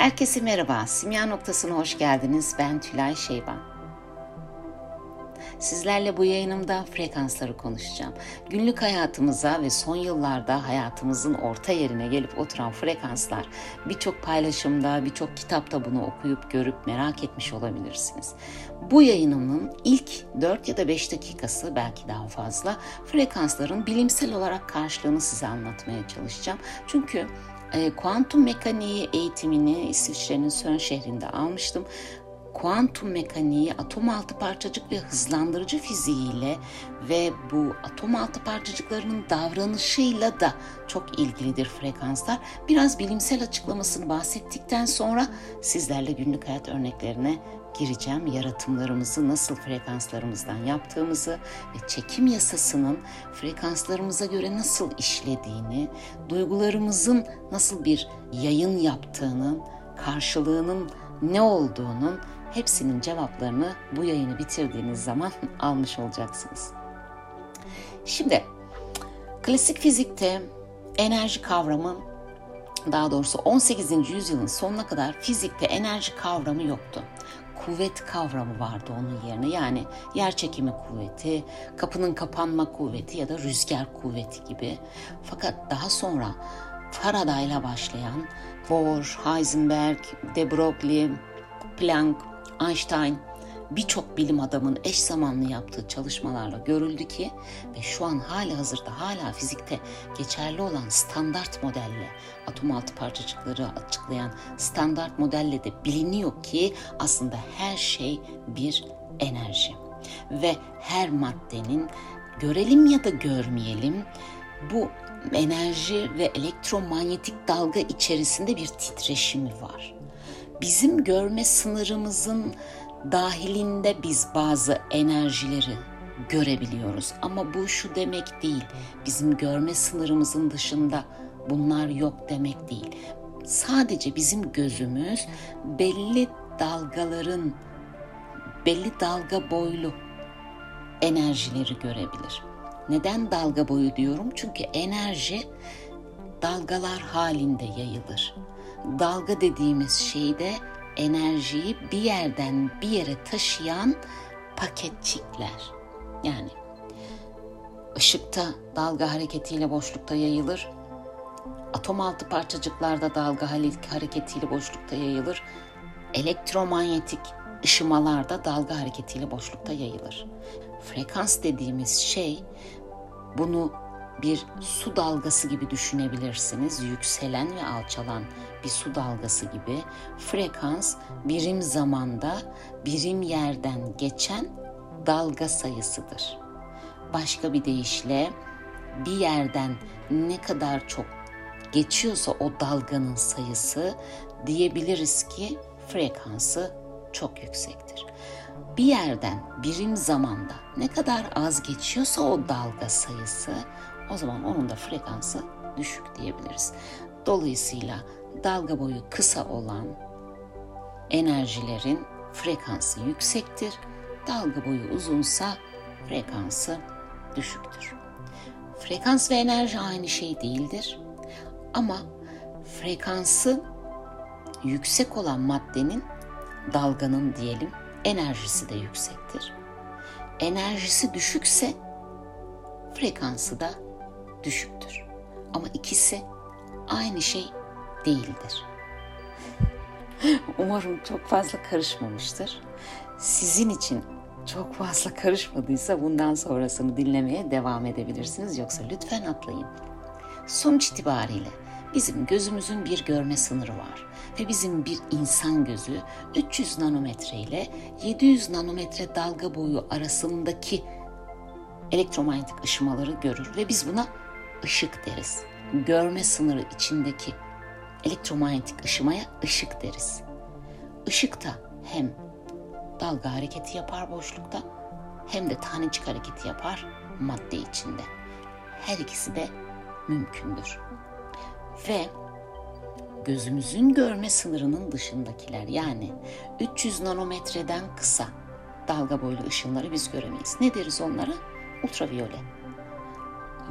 Herkese merhaba. Simya noktasına hoş geldiniz. Ben Tülay Şeyban. Sizlerle bu yayınımda frekansları konuşacağım. Günlük hayatımıza ve son yıllarda hayatımızın orta yerine gelip oturan frekanslar birçok paylaşımda, birçok kitapta bunu okuyup görüp merak etmiş olabilirsiniz. Bu yayınımın ilk 4 ya da 5 dakikası belki daha fazla frekansların bilimsel olarak karşılığını size anlatmaya çalışacağım. Çünkü e, kuantum mekaniği eğitimini İsviçre'nin Sön şehrinde almıştım. Kuantum mekaniği atom altı parçacık ve hızlandırıcı fiziğiyle ve bu atom altı parçacıklarının davranışıyla da çok ilgilidir frekanslar. Biraz bilimsel açıklamasını bahsettikten sonra sizlerle günlük hayat örneklerine gireceğim. Yaratımlarımızı nasıl frekanslarımızdan yaptığımızı ve çekim yasasının frekanslarımıza göre nasıl işlediğini, duygularımızın nasıl bir yayın yaptığının, karşılığının ne olduğunun hepsinin cevaplarını bu yayını bitirdiğiniz zaman almış olacaksınız. Şimdi klasik fizikte enerji kavramı daha doğrusu 18. yüzyılın sonuna kadar fizikte enerji kavramı yoktu kuvvet kavramı vardı onun yerine. Yani yer çekimi kuvveti, kapının kapanma kuvveti ya da rüzgar kuvveti gibi. Fakat daha sonra Faraday'la başlayan Bohr, Heisenberg, de Broglie, Planck, Einstein birçok bilim adamın eş zamanlı yaptığı çalışmalarla görüldü ki ve şu an hali hazırda hala fizikte geçerli olan standart modelle atom altı parçacıkları açıklayan standart modelle de biliniyor ki aslında her şey bir enerji ve her maddenin görelim ya da görmeyelim bu enerji ve elektromanyetik dalga içerisinde bir titreşimi var. Bizim görme sınırımızın dahilinde biz bazı enerjileri görebiliyoruz. Ama bu şu demek değil. Bizim görme sınırımızın dışında bunlar yok demek değil. Sadece bizim gözümüz belli dalgaların belli dalga boylu enerjileri görebilir. Neden dalga boyu diyorum? Çünkü enerji dalgalar halinde yayılır. Dalga dediğimiz şey de enerjiyi bir yerden bir yere taşıyan paketçikler. Yani ışıkta dalga hareketiyle boşlukta yayılır. Atom altı parçacıklarda dalga hareketiyle boşlukta yayılır. Elektromanyetik ışımalarda dalga hareketiyle boşlukta yayılır. Frekans dediğimiz şey bunu bir su dalgası gibi düşünebilirsiniz. Yükselen ve alçalan bir su dalgası gibi. Frekans birim zamanda birim yerden geçen dalga sayısıdır. Başka bir deyişle bir yerden ne kadar çok geçiyorsa o dalganın sayısı diyebiliriz ki frekansı çok yüksektir. Bir yerden birim zamanda ne kadar az geçiyorsa o dalga sayısı o zaman onun da frekansı düşük diyebiliriz. Dolayısıyla dalga boyu kısa olan enerjilerin frekansı yüksektir. Dalga boyu uzunsa frekansı düşüktür. Frekans ve enerji aynı şey değildir. Ama frekansı yüksek olan maddenin dalganın diyelim enerjisi de yüksektir. Enerjisi düşükse frekansı da düşüktür. Ama ikisi aynı şey değildir. Umarım çok fazla karışmamıştır. Sizin için çok fazla karışmadıysa bundan sonrasını dinlemeye devam edebilirsiniz. Yoksa lütfen atlayın. Sonuç itibariyle bizim gözümüzün bir görme sınırı var ve bizim bir insan gözü 300 nanometre ile 700 nanometre dalga boyu arasındaki elektromanyetik ışımaları görür ve biz buna ışık deriz. Görme sınırı içindeki elektromanyetik ışımaya ışık deriz. Işık da hem dalga hareketi yapar boşlukta hem de tanecik hareketi yapar madde içinde. Her ikisi de mümkündür. Ve gözümüzün görme sınırının dışındakiler yani 300 nanometreden kısa dalga boylu ışınları biz göremeyiz. Ne deriz onlara? Ultraviyole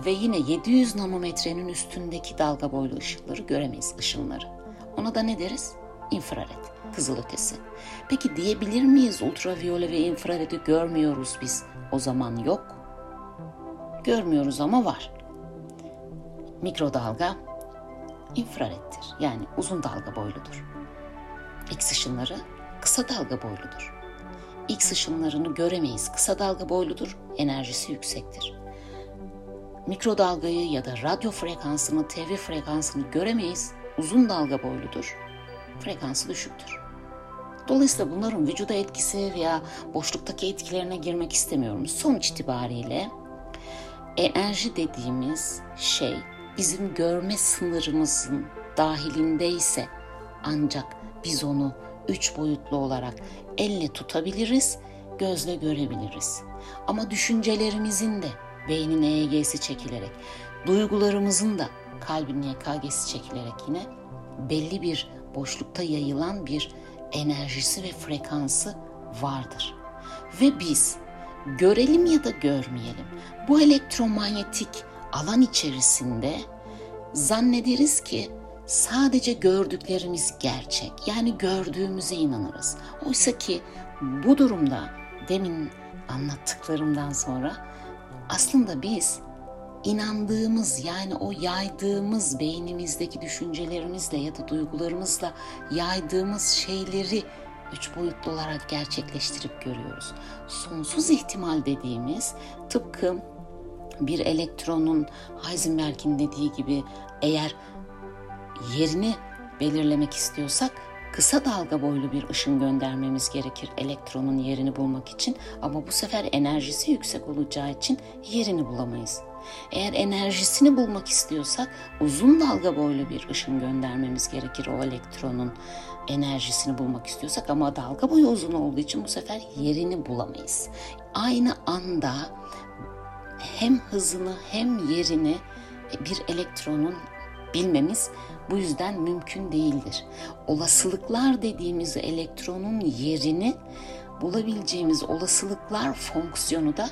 ve yine 700 nanometrenin üstündeki dalga boylu ışıkları göremeyiz ışınları. Ona da ne deriz? infrared, kızılötesi. Peki diyebilir miyiz ultraviyole ve infraredi görmüyoruz biz? O zaman yok. Görmüyoruz ama var. Mikrodalga infrareddir. Yani uzun dalga boyludur. X ışınları kısa dalga boyludur. X ışınlarını göremeyiz. Kısa dalga boyludur, enerjisi yüksektir. Mikrodalgayı ya da radyo frekansını, TV frekansını göremeyiz. Uzun dalga boyludur, frekansı düşüktür. Dolayısıyla bunların vücuda etkisi veya boşluktaki etkilerine girmek istemiyorum. Sonuç itibariyle enerji dediğimiz şey bizim görme sınırımızın dahilindeyse ancak biz onu üç boyutlu olarak elle tutabiliriz, gözle görebiliriz. Ama düşüncelerimizin de beynin EEG'si çekilerek, duygularımızın da kalbin YKG'si çekilerek yine belli bir boşlukta yayılan bir enerjisi ve frekansı vardır. Ve biz görelim ya da görmeyelim bu elektromanyetik alan içerisinde zannederiz ki sadece gördüklerimiz gerçek. Yani gördüğümüze inanırız. Oysa ki bu durumda demin anlattıklarımdan sonra aslında biz inandığımız yani o yaydığımız beynimizdeki düşüncelerimizle ya da duygularımızla yaydığımız şeyleri üç boyutlu olarak gerçekleştirip görüyoruz. Sonsuz ihtimal dediğimiz tıpkı bir elektronun Heisenberg'in dediği gibi eğer yerini belirlemek istiyorsak kısa dalga boylu bir ışın göndermemiz gerekir elektronun yerini bulmak için ama bu sefer enerjisi yüksek olacağı için yerini bulamayız. Eğer enerjisini bulmak istiyorsak uzun dalga boylu bir ışın göndermemiz gerekir o elektronun enerjisini bulmak istiyorsak ama dalga boyu uzun olduğu için bu sefer yerini bulamayız. Aynı anda hem hızını hem yerini bir elektronun bilmemiz bu yüzden mümkün değildir. Olasılıklar dediğimiz elektronun yerini bulabileceğimiz olasılıklar fonksiyonu da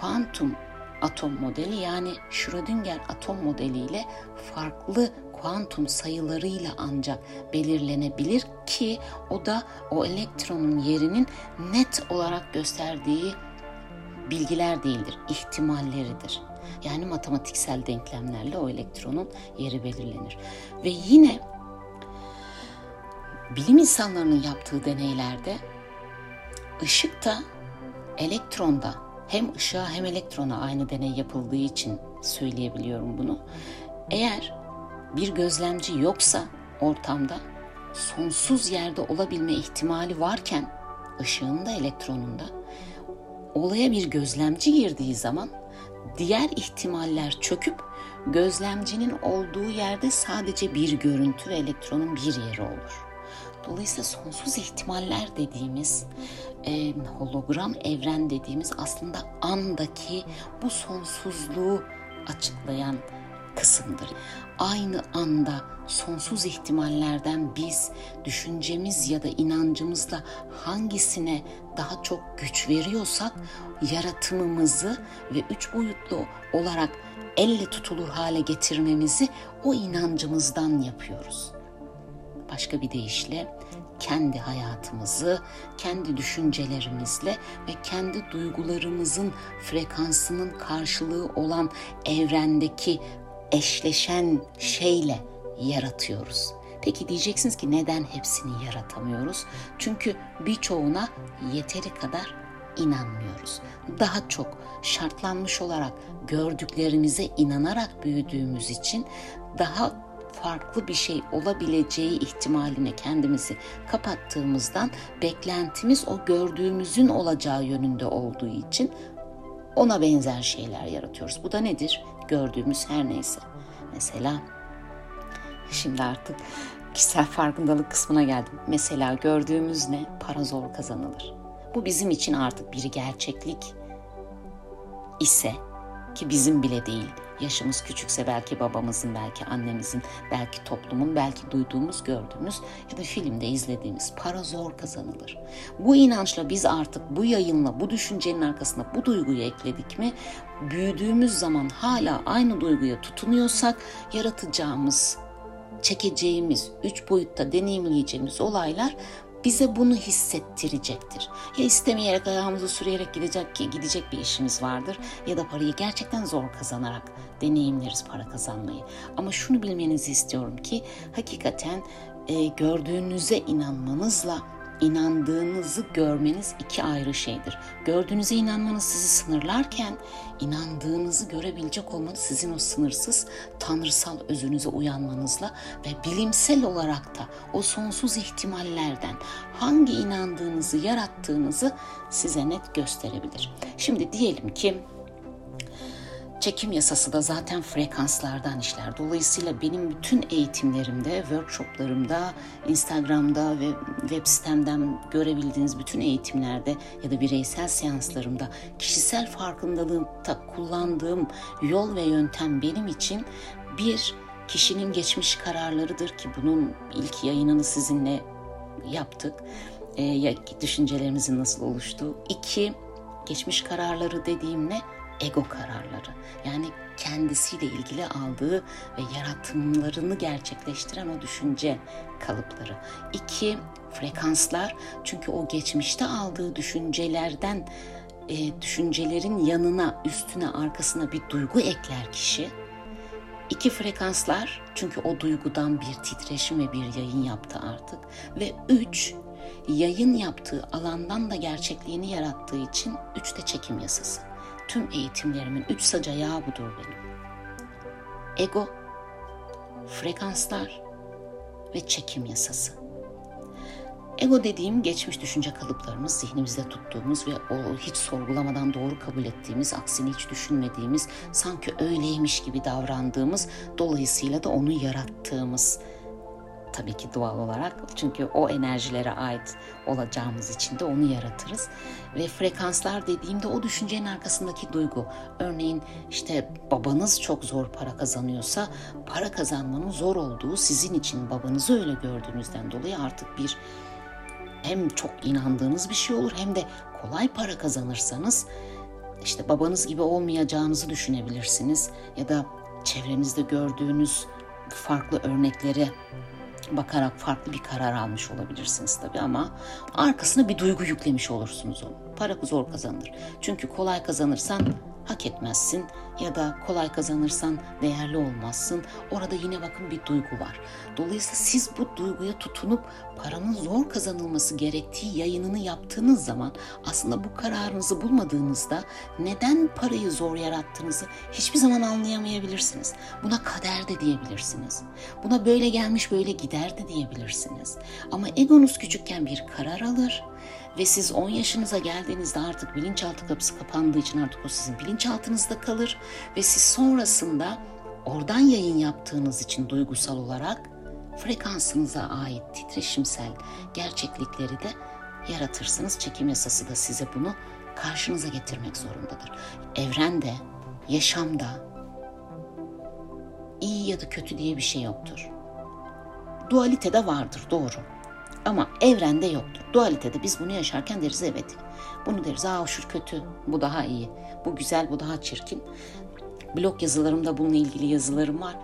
kuantum atom modeli yani Schrödinger atom modeliyle farklı kuantum sayılarıyla ancak belirlenebilir ki o da o elektronun yerinin net olarak gösterdiği bilgiler değildir, ihtimalleridir. Yani matematiksel denklemlerle o elektronun yeri belirlenir. Ve yine bilim insanlarının yaptığı deneylerde ışıkta elektronda hem ışığa hem elektrona aynı deney yapıldığı için söyleyebiliyorum bunu. Eğer bir gözlemci yoksa ortamda sonsuz yerde olabilme ihtimali varken ışığın da elektronun da olaya bir gözlemci girdiği zaman diğer ihtimaller çöküp gözlemcinin olduğu yerde sadece bir görüntü ve elektronun bir yeri olur. Dolayısıyla sonsuz ihtimaller dediğimiz e, hologram evren dediğimiz aslında andaki bu sonsuzluğu açıklayan kısımdır. Aynı anda sonsuz ihtimallerden biz düşüncemiz ya da inancımızla hangisine daha çok güç veriyorsak yaratımımızı ve üç boyutlu olarak elle tutulur hale getirmemizi o inancımızdan yapıyoruz. Başka bir deyişle kendi hayatımızı, kendi düşüncelerimizle ve kendi duygularımızın frekansının karşılığı olan evrendeki eşleşen şeyle yaratıyoruz. Peki diyeceksiniz ki neden hepsini yaratamıyoruz? Çünkü birçoğuna yeteri kadar inanmıyoruz. Daha çok şartlanmış olarak gördüklerimize inanarak büyüdüğümüz için daha farklı bir şey olabileceği ihtimaline kendimizi kapattığımızdan beklentimiz o gördüğümüzün olacağı yönünde olduğu için ona benzer şeyler yaratıyoruz. Bu da nedir? Gördüğümüz her neyse. Mesela şimdi artık kişisel farkındalık kısmına geldim. Mesela gördüğümüz ne? Para zor kazanılır. Bu bizim için artık bir gerçeklik ise ki bizim bile değil. Yaşımız küçükse belki babamızın, belki annemizin, belki toplumun, belki duyduğumuz, gördüğümüz ya da filmde izlediğimiz para zor kazanılır. Bu inançla biz artık bu yayınla, bu düşüncenin arkasına bu duyguyu ekledik mi, büyüdüğümüz zaman hala aynı duyguya tutunuyorsak yaratacağımız çekeceğimiz, üç boyutta deneyimleyeceğimiz olaylar bize bunu hissettirecektir. Ya istemeyerek ayağımızı sürüyerek gidecek ki gidecek bir işimiz vardır ya da parayı gerçekten zor kazanarak deneyimleriz para kazanmayı. Ama şunu bilmenizi istiyorum ki hakikaten e, gördüğünüze inanmanızla inandığınızı görmeniz iki ayrı şeydir. Gördüğünüze inanmanız sizi sınırlarken inandığınızı görebilecek olmanız sizin o sınırsız tanrısal özünüze uyanmanızla ve bilimsel olarak da o sonsuz ihtimallerden hangi inandığınızı yarattığınızı size net gösterebilir. Şimdi diyelim ki Çekim yasası da zaten frekanslardan işler. Dolayısıyla benim bütün eğitimlerimde, workshoplarımda, Instagram'da ve web sitemden görebildiğiniz bütün eğitimlerde ya da bireysel seanslarımda kişisel farkındalığımda kullandığım yol ve yöntem benim için bir kişinin geçmiş kararlarıdır ki bunun ilk yayınını sizinle yaptık. E, düşüncelerimizin nasıl oluştuğu. İki, geçmiş kararları dediğim ne? Ego kararları. Yani kendisiyle ilgili aldığı ve yaratımlarını gerçekleştiren o düşünce kalıpları. İki, frekanslar. Çünkü o geçmişte aldığı düşüncelerden e, düşüncelerin yanına, üstüne, arkasına bir duygu ekler kişi. İki frekanslar çünkü o duygudan bir titreşim ve bir yayın yaptı artık. Ve üç, yayın yaptığı alandan da gerçekliğini yarattığı için üçte çekim yasası tüm eğitimlerimin üç sac ayağı budur benim. Ego, frekanslar ve çekim yasası. Ego dediğim geçmiş düşünce kalıplarımız, zihnimizde tuttuğumuz ve o hiç sorgulamadan doğru kabul ettiğimiz, aksini hiç düşünmediğimiz, sanki öyleymiş gibi davrandığımız, dolayısıyla da onu yarattığımız tabii ki doğal olarak. Çünkü o enerjilere ait olacağımız için de onu yaratırız. Ve frekanslar dediğimde o düşüncenin arkasındaki duygu. Örneğin işte babanız çok zor para kazanıyorsa para kazanmanın zor olduğu sizin için babanızı öyle gördüğünüzden dolayı artık bir hem çok inandığınız bir şey olur hem de kolay para kazanırsanız işte babanız gibi olmayacağınızı düşünebilirsiniz ya da çevrenizde gördüğünüz farklı örnekleri bakarak farklı bir karar almış olabilirsiniz tabii ama arkasına bir duygu yüklemiş olursunuz onu. Para zor kazanılır. Çünkü kolay kazanırsan hak etmezsin ya da kolay kazanırsan değerli olmazsın. Orada yine bakın bir duygu var. Dolayısıyla siz bu duyguya tutunup paranın zor kazanılması gerektiği yayınını yaptığınız zaman aslında bu kararınızı bulmadığınızda neden parayı zor yarattığınızı hiçbir zaman anlayamayabilirsiniz. Buna kader de diyebilirsiniz. Buna böyle gelmiş böyle gider de diyebilirsiniz. Ama egonuz küçükken bir karar alır ve siz 10 yaşınıza geldiğinizde artık bilinçaltı kapısı kapandığı için artık o sizin bilinçaltınızda kalır ve siz sonrasında oradan yayın yaptığınız için duygusal olarak frekansınıza ait titreşimsel gerçeklikleri de yaratırsınız. Çekim yasası da size bunu karşınıza getirmek zorundadır. Evrende, yaşamda iyi ya da kötü diye bir şey yoktur. Dualite de vardır doğru. Ama evrende yoktur. Dualitede biz bunu yaşarken deriz evet. Bunu deriz aa şu kötü, bu daha iyi. Bu güzel, bu daha çirkin. Blog yazılarımda bununla ilgili yazılarım var.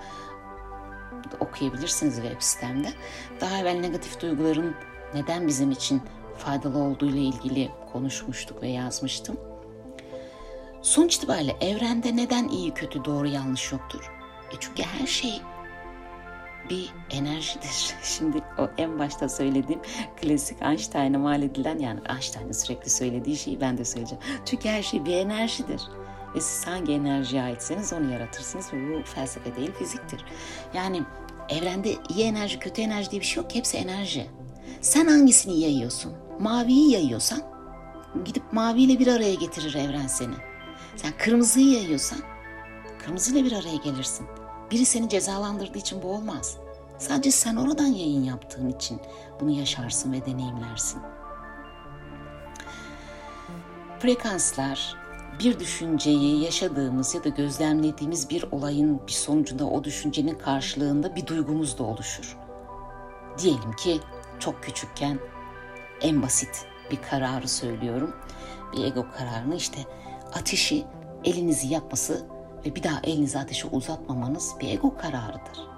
Okuyabilirsiniz web sitemde. Daha evvel negatif duyguların neden bizim için faydalı olduğu ile ilgili konuşmuştuk ve yazmıştım. Sonuç itibariyle evrende neden iyi kötü doğru yanlış yoktur? E çünkü her şey bir enerjidir. Şimdi o en başta söylediğim klasik Einstein'a mal edilen yani Einstein'ın sürekli söylediği şeyi ben de söyleyeceğim. Çünkü her şey bir enerjidir. Ve siz hangi enerjiye aitseniz onu yaratırsınız ve bu felsefe değil fiziktir. Yani evrende iyi enerji kötü enerji diye bir şey yok. Hepsi enerji. Sen hangisini yayıyorsun? Maviyi yayıyorsan gidip maviyle bir araya getirir evren seni. Sen kırmızıyı yayıyorsan kırmızıyla bir araya gelirsin. Biri seni cezalandırdığı için bu olmaz. Sadece sen oradan yayın yaptığın için bunu yaşarsın ve deneyimlersin. Frekanslar bir düşünceyi yaşadığımız ya da gözlemlediğimiz bir olayın bir sonucunda o düşüncenin karşılığında bir duygumuz da oluşur. Diyelim ki çok küçükken en basit bir kararı söylüyorum. Bir ego kararını işte ateşi elinizi yakması ve bir daha elinizi ateşe uzatmamanız bir ego kararıdır.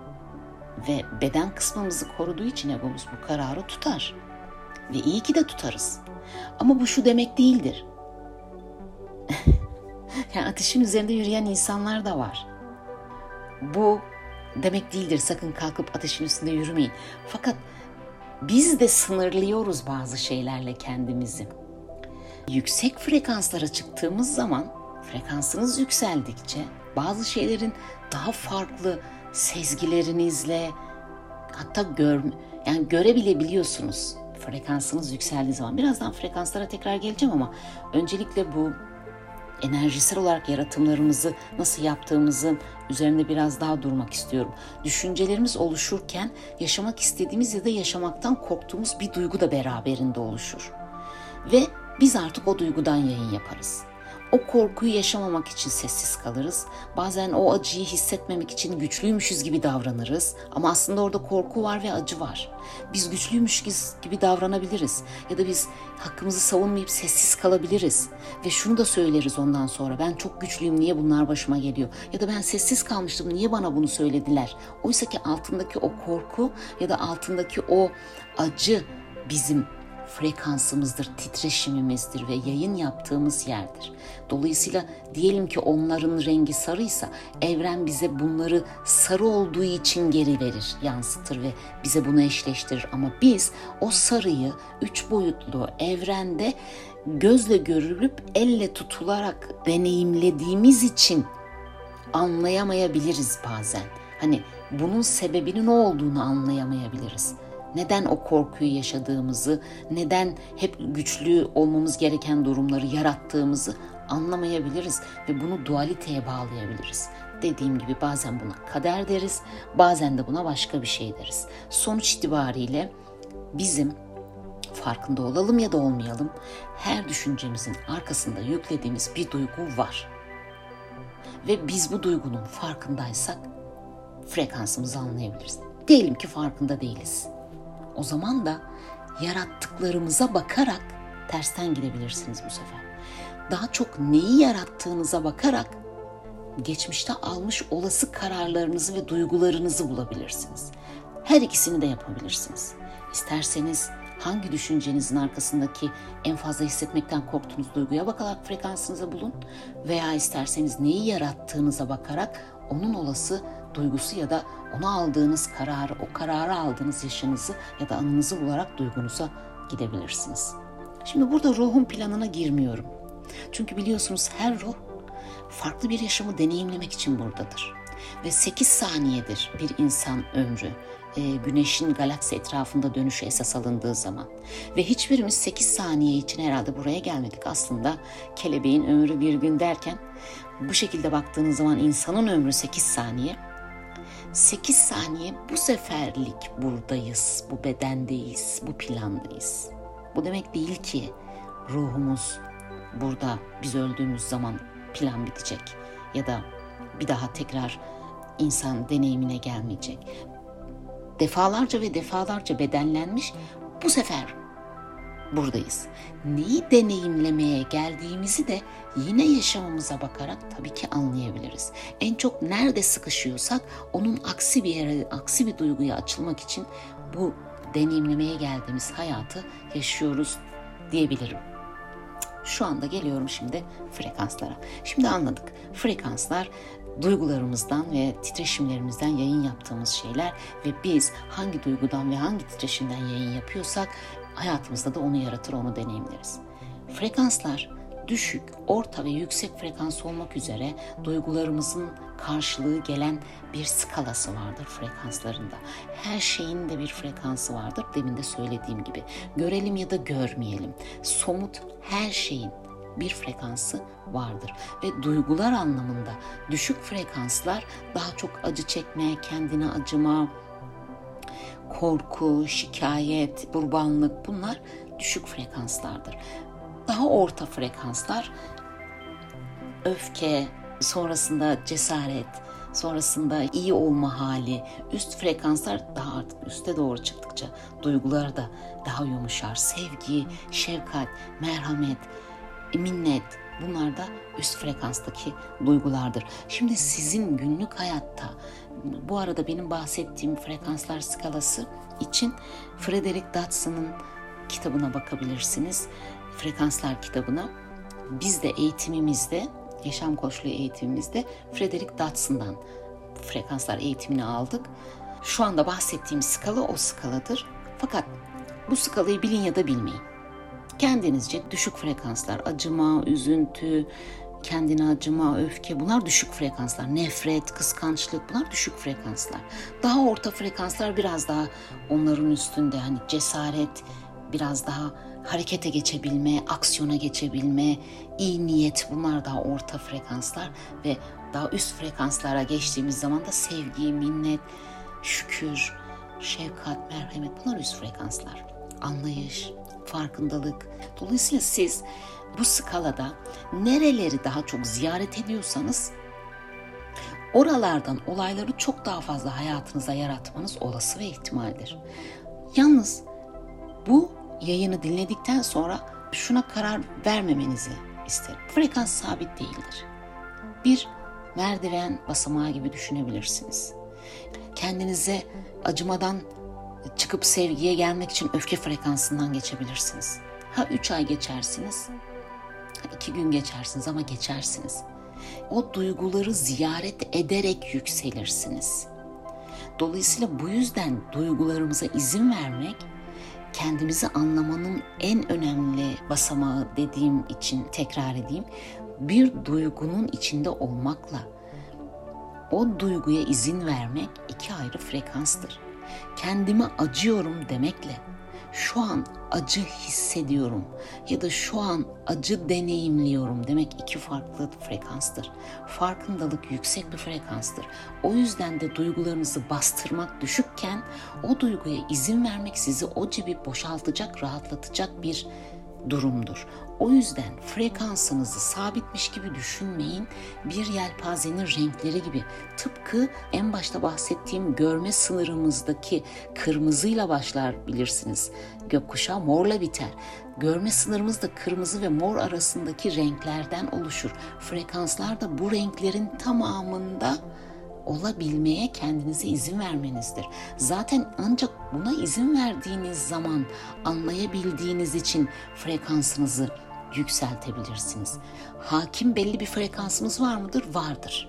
Ve beden kısmımızı koruduğu için egomuz bu kararı tutar. Ve iyi ki de tutarız. Ama bu şu demek değildir. yani ateşin üzerinde yürüyen insanlar da var. Bu demek değildir. Sakın kalkıp ateşin üstünde yürümeyin. Fakat biz de sınırlıyoruz bazı şeylerle kendimizi. Yüksek frekanslara çıktığımız zaman frekansınız yükseldikçe bazı şeylerin daha farklı sezgilerinizle hatta gör yani görebilebiliyorsunuz frekansınız yükseldiği zaman. Birazdan frekanslara tekrar geleceğim ama öncelikle bu enerjisel olarak yaratımlarımızı nasıl yaptığımızın üzerinde biraz daha durmak istiyorum. Düşüncelerimiz oluşurken yaşamak istediğimiz ya da yaşamaktan korktuğumuz bir duygu da beraberinde oluşur. Ve biz artık o duygudan yayın yaparız. O korkuyu yaşamamak için sessiz kalırız. Bazen o acıyı hissetmemek için güçlüymüşüz gibi davranırız. Ama aslında orada korku var ve acı var. Biz güçlüymüş gibi davranabiliriz. Ya da biz hakkımızı savunmayıp sessiz kalabiliriz. Ve şunu da söyleriz ondan sonra. Ben çok güçlüyüm niye bunlar başıma geliyor? Ya da ben sessiz kalmıştım niye bana bunu söylediler? Oysa ki altındaki o korku ya da altındaki o acı bizim frekansımızdır, titreşimimizdir ve yayın yaptığımız yerdir. Dolayısıyla diyelim ki onların rengi sarıysa evren bize bunları sarı olduğu için geri verir, yansıtır ve bize bunu eşleştirir. Ama biz o sarıyı üç boyutlu evrende gözle görülüp elle tutularak deneyimlediğimiz için anlayamayabiliriz bazen. Hani bunun sebebinin ne olduğunu anlayamayabiliriz neden o korkuyu yaşadığımızı, neden hep güçlü olmamız gereken durumları yarattığımızı anlamayabiliriz ve bunu dualiteye bağlayabiliriz. Dediğim gibi bazen buna kader deriz, bazen de buna başka bir şey deriz. Sonuç itibariyle bizim farkında olalım ya da olmayalım her düşüncemizin arkasında yüklediğimiz bir duygu var. Ve biz bu duygunun farkındaysak frekansımızı anlayabiliriz. Diyelim ki farkında değiliz. O zaman da yarattıklarımıza bakarak tersten gidebilirsiniz bu sefer. Daha çok neyi yarattığınıza bakarak geçmişte almış olası kararlarınızı ve duygularınızı bulabilirsiniz. Her ikisini de yapabilirsiniz. İsterseniz hangi düşüncenizin arkasındaki en fazla hissetmekten korktuğunuz duyguya bakarak frekansınıza bulun veya isterseniz neyi yarattığınıza bakarak onun olası duygusu ya da ona aldığınız kararı, o kararı aldığınız yaşınızı ya da anınızı bularak duygunuza gidebilirsiniz. Şimdi burada ruhun planına girmiyorum. Çünkü biliyorsunuz her ruh farklı bir yaşamı deneyimlemek için buradadır. Ve 8 saniyedir bir insan ömrü e, güneşin galaksi etrafında dönüşü esas alındığı zaman. Ve hiçbirimiz 8 saniye için herhalde buraya gelmedik. Aslında kelebeğin ömrü bir gün derken bu şekilde baktığınız zaman insanın ömrü 8 saniye 8 saniye bu seferlik buradayız, bu bedendeyiz, bu plandayız. Bu demek değil ki ruhumuz burada biz öldüğümüz zaman plan bitecek ya da bir daha tekrar insan deneyimine gelmeyecek. Defalarca ve defalarca bedenlenmiş bu sefer buradayız. Neyi deneyimlemeye geldiğimizi de yine yaşamımıza bakarak tabii ki anlayabiliriz. En çok nerede sıkışıyorsak onun aksi bir yere, aksi bir duyguya açılmak için bu deneyimlemeye geldiğimiz hayatı yaşıyoruz diyebilirim. Şu anda geliyorum şimdi frekanslara. Şimdi anladık. Frekanslar duygularımızdan ve titreşimlerimizden yayın yaptığımız şeyler ve biz hangi duygudan ve hangi titreşimden yayın yapıyorsak hayatımızda da onu yaratır, onu deneyimleriz. Frekanslar düşük, orta ve yüksek frekans olmak üzere duygularımızın karşılığı gelen bir skalası vardır frekanslarında. Her şeyin de bir frekansı vardır. Demin de söylediğim gibi. Görelim ya da görmeyelim. Somut her şeyin bir frekansı vardır ve duygular anlamında düşük frekanslar daha çok acı çekme, kendine acıma, korku, şikayet, kurbanlık bunlar düşük frekanslardır. Daha orta frekanslar öfke, sonrasında cesaret, sonrasında iyi olma hali, üst frekanslar daha artık üste doğru çıktıkça duygular da daha yumuşar. Sevgi, şefkat, merhamet, minnet Bunlar da üst frekanstaki duygulardır. Şimdi sizin günlük hayatta bu arada benim bahsettiğim frekanslar skalası için Frederick Dodson'ın kitabına bakabilirsiniz. Frekanslar kitabına. Biz de eğitimimizde, yaşam koçluğu eğitimimizde Frederick Dodson'dan frekanslar eğitimini aldık. Şu anda bahsettiğim skala o skaladır. Fakat bu skalayı bilin ya da bilmeyin. Kendinizce düşük frekanslar, acıma, üzüntü, kendine acıma, öfke bunlar düşük frekanslar. Nefret, kıskançlık bunlar düşük frekanslar. Daha orta frekanslar biraz daha onların üstünde hani cesaret, biraz daha harekete geçebilme, aksiyona geçebilme, iyi niyet bunlar daha orta frekanslar ve daha üst frekanslara geçtiğimiz zaman da sevgi, minnet, şükür, şefkat, merhamet bunlar üst frekanslar. Anlayış, farkındalık. Dolayısıyla siz bu skalada nereleri daha çok ziyaret ediyorsanız oralardan olayları çok daha fazla hayatınıza yaratmanız olası ve ihtimaldir. Yalnız bu yayını dinledikten sonra şuna karar vermemenizi isterim. Frekans sabit değildir. Bir merdiven basamağı gibi düşünebilirsiniz. Kendinize acımadan çıkıp sevgiye gelmek için öfke frekansından geçebilirsiniz. Ha üç ay geçersiniz, ha iki gün geçersiniz ama geçersiniz. O duyguları ziyaret ederek yükselirsiniz. Dolayısıyla bu yüzden duygularımıza izin vermek kendimizi anlamanın en önemli basamağı dediğim için tekrar edeyim. Bir duygunun içinde olmakla o duyguya izin vermek iki ayrı frekanstır. Kendime acıyorum demekle şu an acı hissediyorum ya da şu an acı deneyimliyorum demek iki farklı frekanstır. Farkındalık yüksek bir frekanstır. O yüzden de duygularınızı bastırmak düşükken o duyguya izin vermek sizi o cebi boşaltacak, rahatlatacak bir durumdur. O yüzden frekansınızı sabitmiş gibi düşünmeyin. Bir yelpazenin renkleri gibi tıpkı en başta bahsettiğim görme sınırımızdaki kırmızıyla başlar bilirsiniz. Gökkuşağı morla biter. Görme sınırımız da kırmızı ve mor arasındaki renklerden oluşur. Frekanslar da bu renklerin tamamında olabilmeye kendinize izin vermenizdir. Zaten ancak buna izin verdiğiniz zaman anlayabildiğiniz için frekansınızı yükseltebilirsiniz. Hakim belli bir frekansımız var mıdır? Vardır.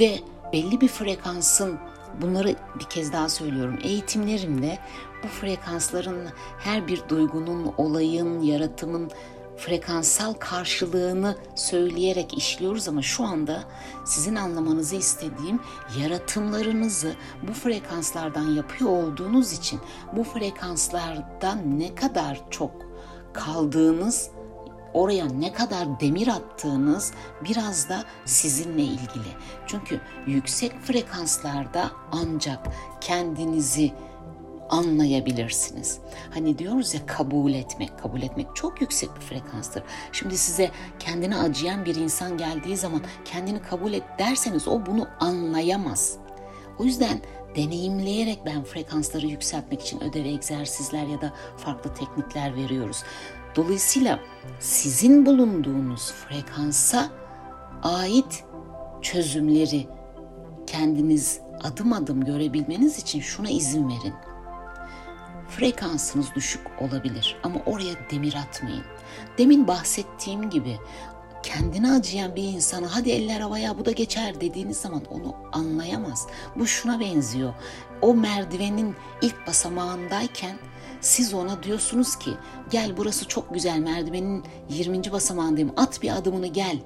Ve belli bir frekansın bunları bir kez daha söylüyorum. Eğitimlerimde bu frekansların her bir duygunun, olayın, yaratımın frekanssal karşılığını söyleyerek işliyoruz ama şu anda sizin anlamanızı istediğim yaratımlarınızı bu frekanslardan yapıyor olduğunuz için bu frekanslardan ne kadar çok kaldığınız oraya ne kadar demir attığınız biraz da sizinle ilgili. Çünkü yüksek frekanslarda ancak kendinizi anlayabilirsiniz. Hani diyoruz ya kabul etmek, kabul etmek çok yüksek bir frekanstır. Şimdi size kendine acıyan bir insan geldiği zaman kendini kabul et derseniz o bunu anlayamaz. O yüzden deneyimleyerek ben frekansları yükseltmek için ödev egzersizler ya da farklı teknikler veriyoruz. Dolayısıyla sizin bulunduğunuz frekansa ait çözümleri kendiniz adım adım görebilmeniz için şuna izin verin. Frekansınız düşük olabilir ama oraya demir atmayın. Demin bahsettiğim gibi kendine acıyan bir insana hadi eller havaya bu da geçer dediğiniz zaman onu anlayamaz. Bu şuna benziyor. O merdivenin ilk basamağındayken siz ona diyorsunuz ki gel burası çok güzel merdivenin 20. basamağındayım at bir adımını gel.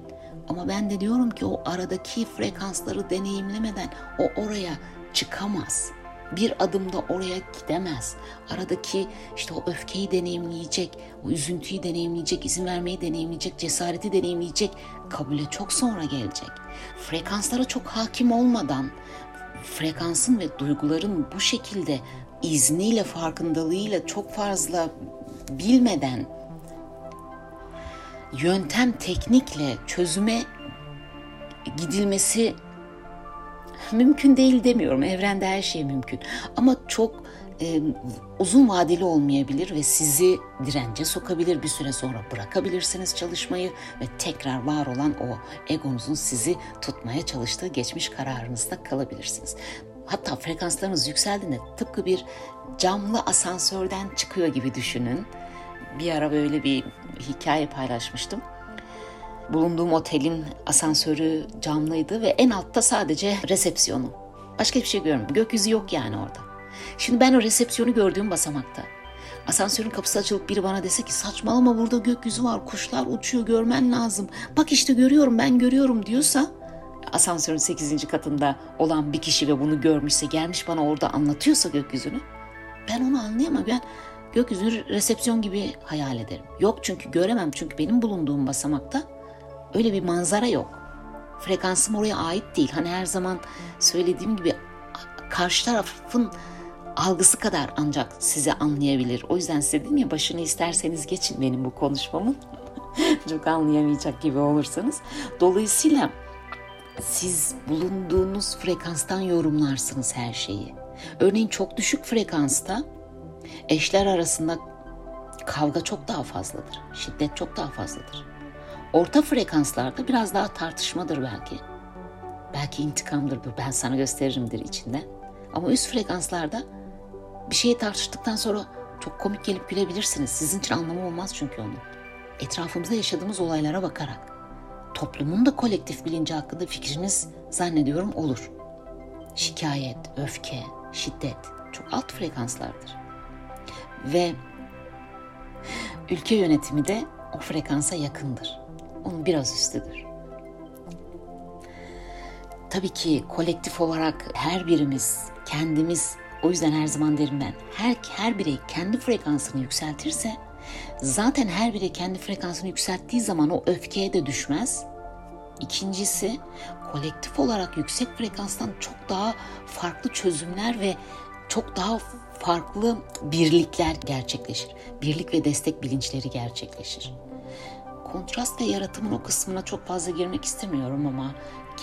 Ama ben de diyorum ki o aradaki frekansları deneyimlemeden o oraya çıkamaz bir adımda oraya gidemez. Aradaki işte o öfkeyi deneyimleyecek, o üzüntüyü deneyimleyecek, izin vermeyi deneyimleyecek, cesareti deneyimleyecek, kabule çok sonra gelecek. Frekanslara çok hakim olmadan frekansın ve duyguların bu şekilde izniyle, farkındalığıyla çok fazla bilmeden yöntem teknikle çözüme gidilmesi mümkün değil demiyorum. Evrende her şey mümkün. Ama çok e, uzun vadeli olmayabilir ve sizi dirence sokabilir. Bir süre sonra bırakabilirsiniz çalışmayı ve tekrar var olan o egonuzun sizi tutmaya çalıştığı geçmiş kararınızda kalabilirsiniz. Hatta frekanslarınız yükseldiğinde tıpkı bir camlı asansörden çıkıyor gibi düşünün. Bir ara böyle bir hikaye paylaşmıştım. Bulunduğum otelin asansörü camlıydı ve en altta sadece resepsiyonu. Başka hiçbir şey görmüyorum. Gökyüzü yok yani orada. Şimdi ben o resepsiyonu gördüğüm basamakta. Asansörün kapısı açılıp biri bana dese ki saçmalama burada gökyüzü var, kuşlar uçuyor görmen lazım. Bak işte görüyorum ben görüyorum diyorsa asansörün 8. katında olan bir kişi ve bunu görmüşse gelmiş bana orada anlatıyorsa gökyüzünü ben onu anlayamam. Ben gökyüzünü resepsiyon gibi hayal ederim. Yok çünkü göremem çünkü benim bulunduğum basamakta öyle bir manzara yok. Frekansım oraya ait değil. Hani her zaman söylediğim gibi karşı tarafın algısı kadar ancak size anlayabilir. O yüzden size dedim ya başını isterseniz geçin benim bu konuşmamın. Çok anlayamayacak gibi olursanız. Dolayısıyla siz bulunduğunuz frekanstan yorumlarsınız her şeyi. Örneğin çok düşük frekansta eşler arasında kavga çok daha fazladır. Şiddet çok daha fazladır. Orta frekanslarda biraz daha tartışmadır belki. Belki intikamdır bu ben sana gösterimdir içinde. Ama üst frekanslarda bir şeyi tartıştıktan sonra çok komik gelip gülebilirsiniz. Sizin için anlamı olmaz çünkü onun. Etrafımızda yaşadığımız olaylara bakarak toplumun da kolektif bilinci hakkında fikriniz zannediyorum olur. Şikayet, öfke, şiddet çok alt frekanslardır. Ve ülke yönetimi de o frekansa yakındır. Onun biraz üstüdür. Tabii ki kolektif olarak her birimiz kendimiz o yüzden her zaman derim ben her, her birey kendi frekansını yükseltirse zaten her birey kendi frekansını yükselttiği zaman o öfkeye de düşmez. İkincisi kolektif olarak yüksek frekanstan çok daha farklı çözümler ve çok daha farklı birlikler gerçekleşir. Birlik ve destek bilinçleri gerçekleşir. Kontrast ve yaratımın o kısmına çok fazla girmek istemiyorum ama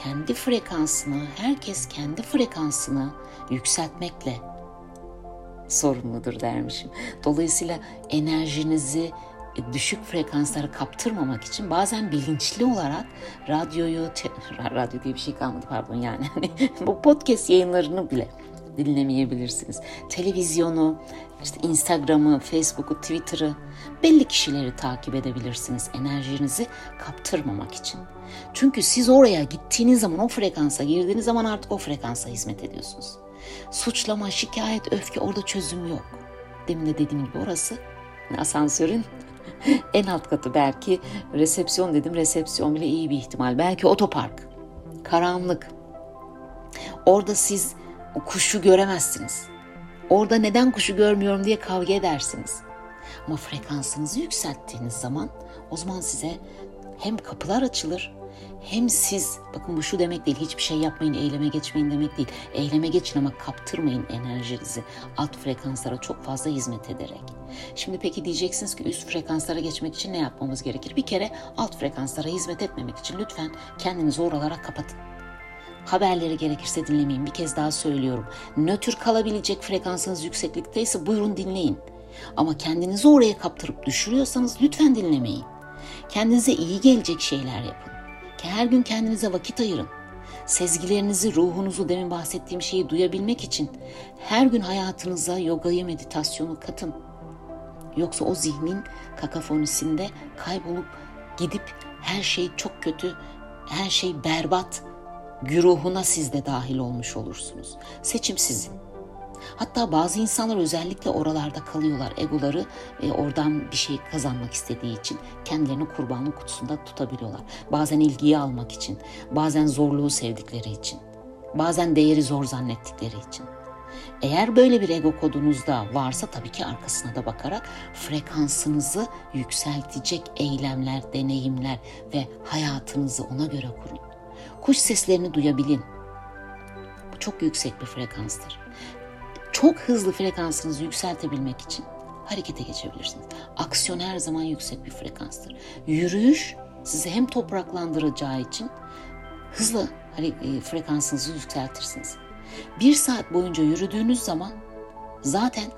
kendi frekansını, herkes kendi frekansını yükseltmekle sorumludur dermişim. Dolayısıyla enerjinizi düşük frekanslara kaptırmamak için bazen bilinçli olarak radyoyu, radyo diye bir şey kalmadı pardon yani bu podcast yayınlarını bile dinlemeyebilirsiniz. Televizyonu, işte Instagram'ı, Facebook'u, Twitter'ı belli kişileri takip edebilirsiniz enerjinizi kaptırmamak için. Çünkü siz oraya gittiğiniz zaman o frekansa girdiğiniz zaman artık o frekansa hizmet ediyorsunuz. Suçlama, şikayet, öfke orada çözüm yok. Demin de dediğim gibi orası asansörün en alt katı belki resepsiyon dedim resepsiyon bile iyi bir ihtimal. Belki otopark, karanlık. Orada siz kuşu göremezsiniz. Orada neden kuşu görmüyorum diye kavga edersiniz. Ama frekansınızı yükselttiğiniz zaman o zaman size hem kapılar açılır hem siz bakın bu şu demek değil hiçbir şey yapmayın eyleme geçmeyin demek değil. Eyleme geçin ama kaptırmayın enerjinizi alt frekanslara çok fazla hizmet ederek. Şimdi peki diyeceksiniz ki üst frekanslara geçmek için ne yapmamız gerekir? Bir kere alt frekanslara hizmet etmemek için lütfen kendinizi oralara kapatın. Haberleri gerekirse dinlemeyin. Bir kez daha söylüyorum. Nötr kalabilecek frekansınız yükseklikteyse buyurun dinleyin. Ama kendinizi oraya kaptırıp düşürüyorsanız lütfen dinlemeyin. Kendinize iyi gelecek şeyler yapın. Her gün kendinize vakit ayırın. Sezgilerinizi, ruhunuzu demin bahsettiğim şeyi duyabilmek için her gün hayatınıza yogayı, meditasyonu katın. Yoksa o zihnin kakafonisinde kaybolup gidip her şey çok kötü, her şey berbat güruhuna siz de dahil olmuş olursunuz. Seçim sizin. Hatta bazı insanlar özellikle oralarda kalıyorlar. Egoları e, oradan bir şey kazanmak istediği için kendilerini kurbanlık kutusunda tutabiliyorlar. Bazen ilgiyi almak için, bazen zorluğu sevdikleri için, bazen değeri zor zannettikleri için. Eğer böyle bir ego kodunuzda varsa tabii ki arkasına da bakarak frekansınızı yükseltecek eylemler, deneyimler ve hayatınızı ona göre kurun. Kuş seslerini duyabilin. Bu çok yüksek bir frekanstır çok hızlı frekansınızı yükseltebilmek için harekete geçebilirsiniz. Aksiyon her zaman yüksek bir frekanstır. Yürüyüş sizi hem topraklandıracağı için hızlı hani e, frekansınızı yükseltirsiniz. Bir saat boyunca yürüdüğünüz zaman zaten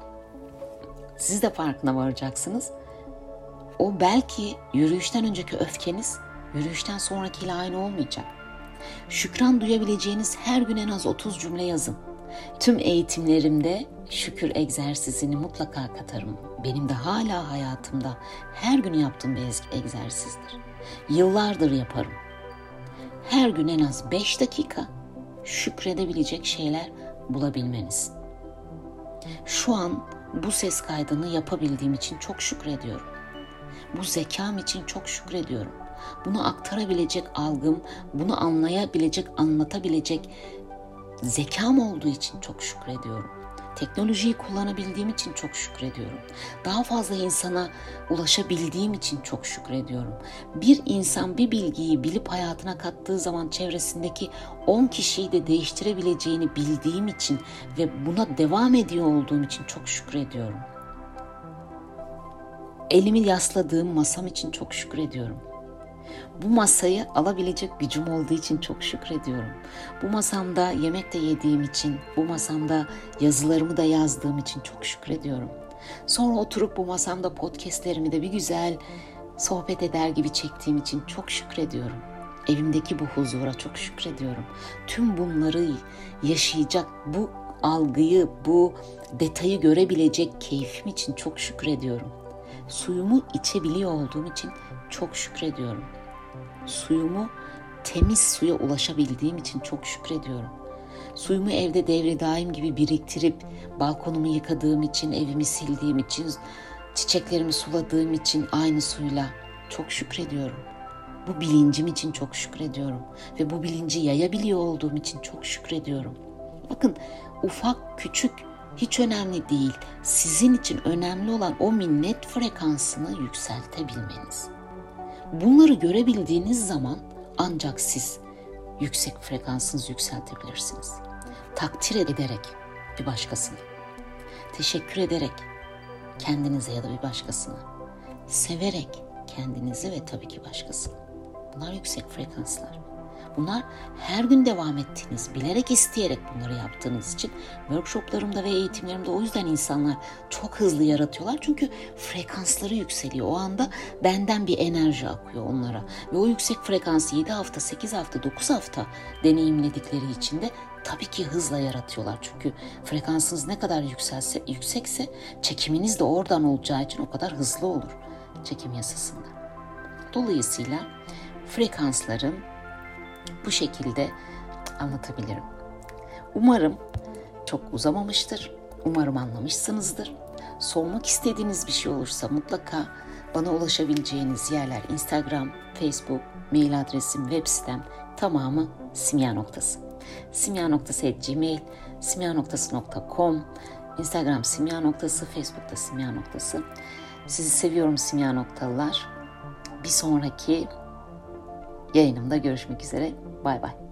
siz de farkına varacaksınız. O belki yürüyüşten önceki öfkeniz yürüyüşten sonrakiyle aynı olmayacak. Şükran duyabileceğiniz her gün en az 30 cümle yazın. Tüm eğitimlerimde şükür egzersizini mutlaka katarım. Benim de hala hayatımda her gün yaptığım bir egzersizdir. Yıllardır yaparım. Her gün en az 5 dakika şükredebilecek şeyler bulabilmeniz. Şu an bu ses kaydını yapabildiğim için çok şükrediyorum. Bu zekam için çok şükrediyorum. Bunu aktarabilecek algım, bunu anlayabilecek, anlatabilecek zekam olduğu için çok şükrediyorum. Teknolojiyi kullanabildiğim için çok şükrediyorum. Daha fazla insana ulaşabildiğim için çok şükrediyorum. Bir insan bir bilgiyi bilip hayatına kattığı zaman çevresindeki 10 kişiyi de değiştirebileceğini bildiğim için ve buna devam ediyor olduğum için çok şükrediyorum. Elimi yasladığım masam için çok şükrediyorum. Bu masayı alabilecek gücüm olduğu için çok şükrediyorum. Bu masamda yemek de yediğim için, bu masamda yazılarımı da yazdığım için çok şükrediyorum. Sonra oturup bu masamda podcastlerimi de bir güzel sohbet eder gibi çektiğim için çok şükrediyorum. Evimdeki bu huzura çok şükrediyorum. Tüm bunları yaşayacak bu algıyı, bu detayı görebilecek keyfim için çok şükrediyorum. Suyumu içebiliyor olduğum için çok şükrediyorum. Suyumu temiz suya ulaşabildiğim için çok şükrediyorum. Suyumu evde devre daim gibi biriktirip balkonumu yıkadığım için, evimi sildiğim için, çiçeklerimi suladığım için aynı suyla çok şükrediyorum. Bu bilincim için çok şükrediyorum ve bu bilinci yayabiliyor olduğum için çok şükrediyorum. Bakın ufak küçük hiç önemli değil. Sizin için önemli olan o minnet frekansını yükseltebilmeniz. Bunları görebildiğiniz zaman ancak siz yüksek frekansınızı yükseltebilirsiniz. Takdir ederek bir başkasını, teşekkür ederek kendinize ya da bir başkasına, severek kendinizi ve tabii ki başkasını. Bunlar yüksek frekanslar. Bunlar her gün devam ettiğiniz, bilerek isteyerek bunları yaptığınız için workshoplarımda ve eğitimlerimde o yüzden insanlar çok hızlı yaratıyorlar. Çünkü frekansları yükseliyor. O anda benden bir enerji akıyor onlara. Ve o yüksek frekansı 7 hafta, 8 hafta, 9 hafta deneyimledikleri için de tabii ki hızla yaratıyorlar. Çünkü frekansınız ne kadar yükselse, yüksekse çekiminiz de oradan olacağı için o kadar hızlı olur çekim yasasında. Dolayısıyla frekansların bu şekilde anlatabilirim. Umarım çok uzamamıştır. Umarım anlamışsınızdır. Sormak istediğiniz bir şey olursa mutlaka bana ulaşabileceğiniz yerler Instagram, Facebook, mail adresim, web sitem tamamı simya noktası. Simya noktası gmail, simya noktası.com, Instagram simya noktası, Facebook'ta simya noktası. Sizi seviyorum simya noktalılar. Bir sonraki yayınımda görüşmek üzere. Bay bay.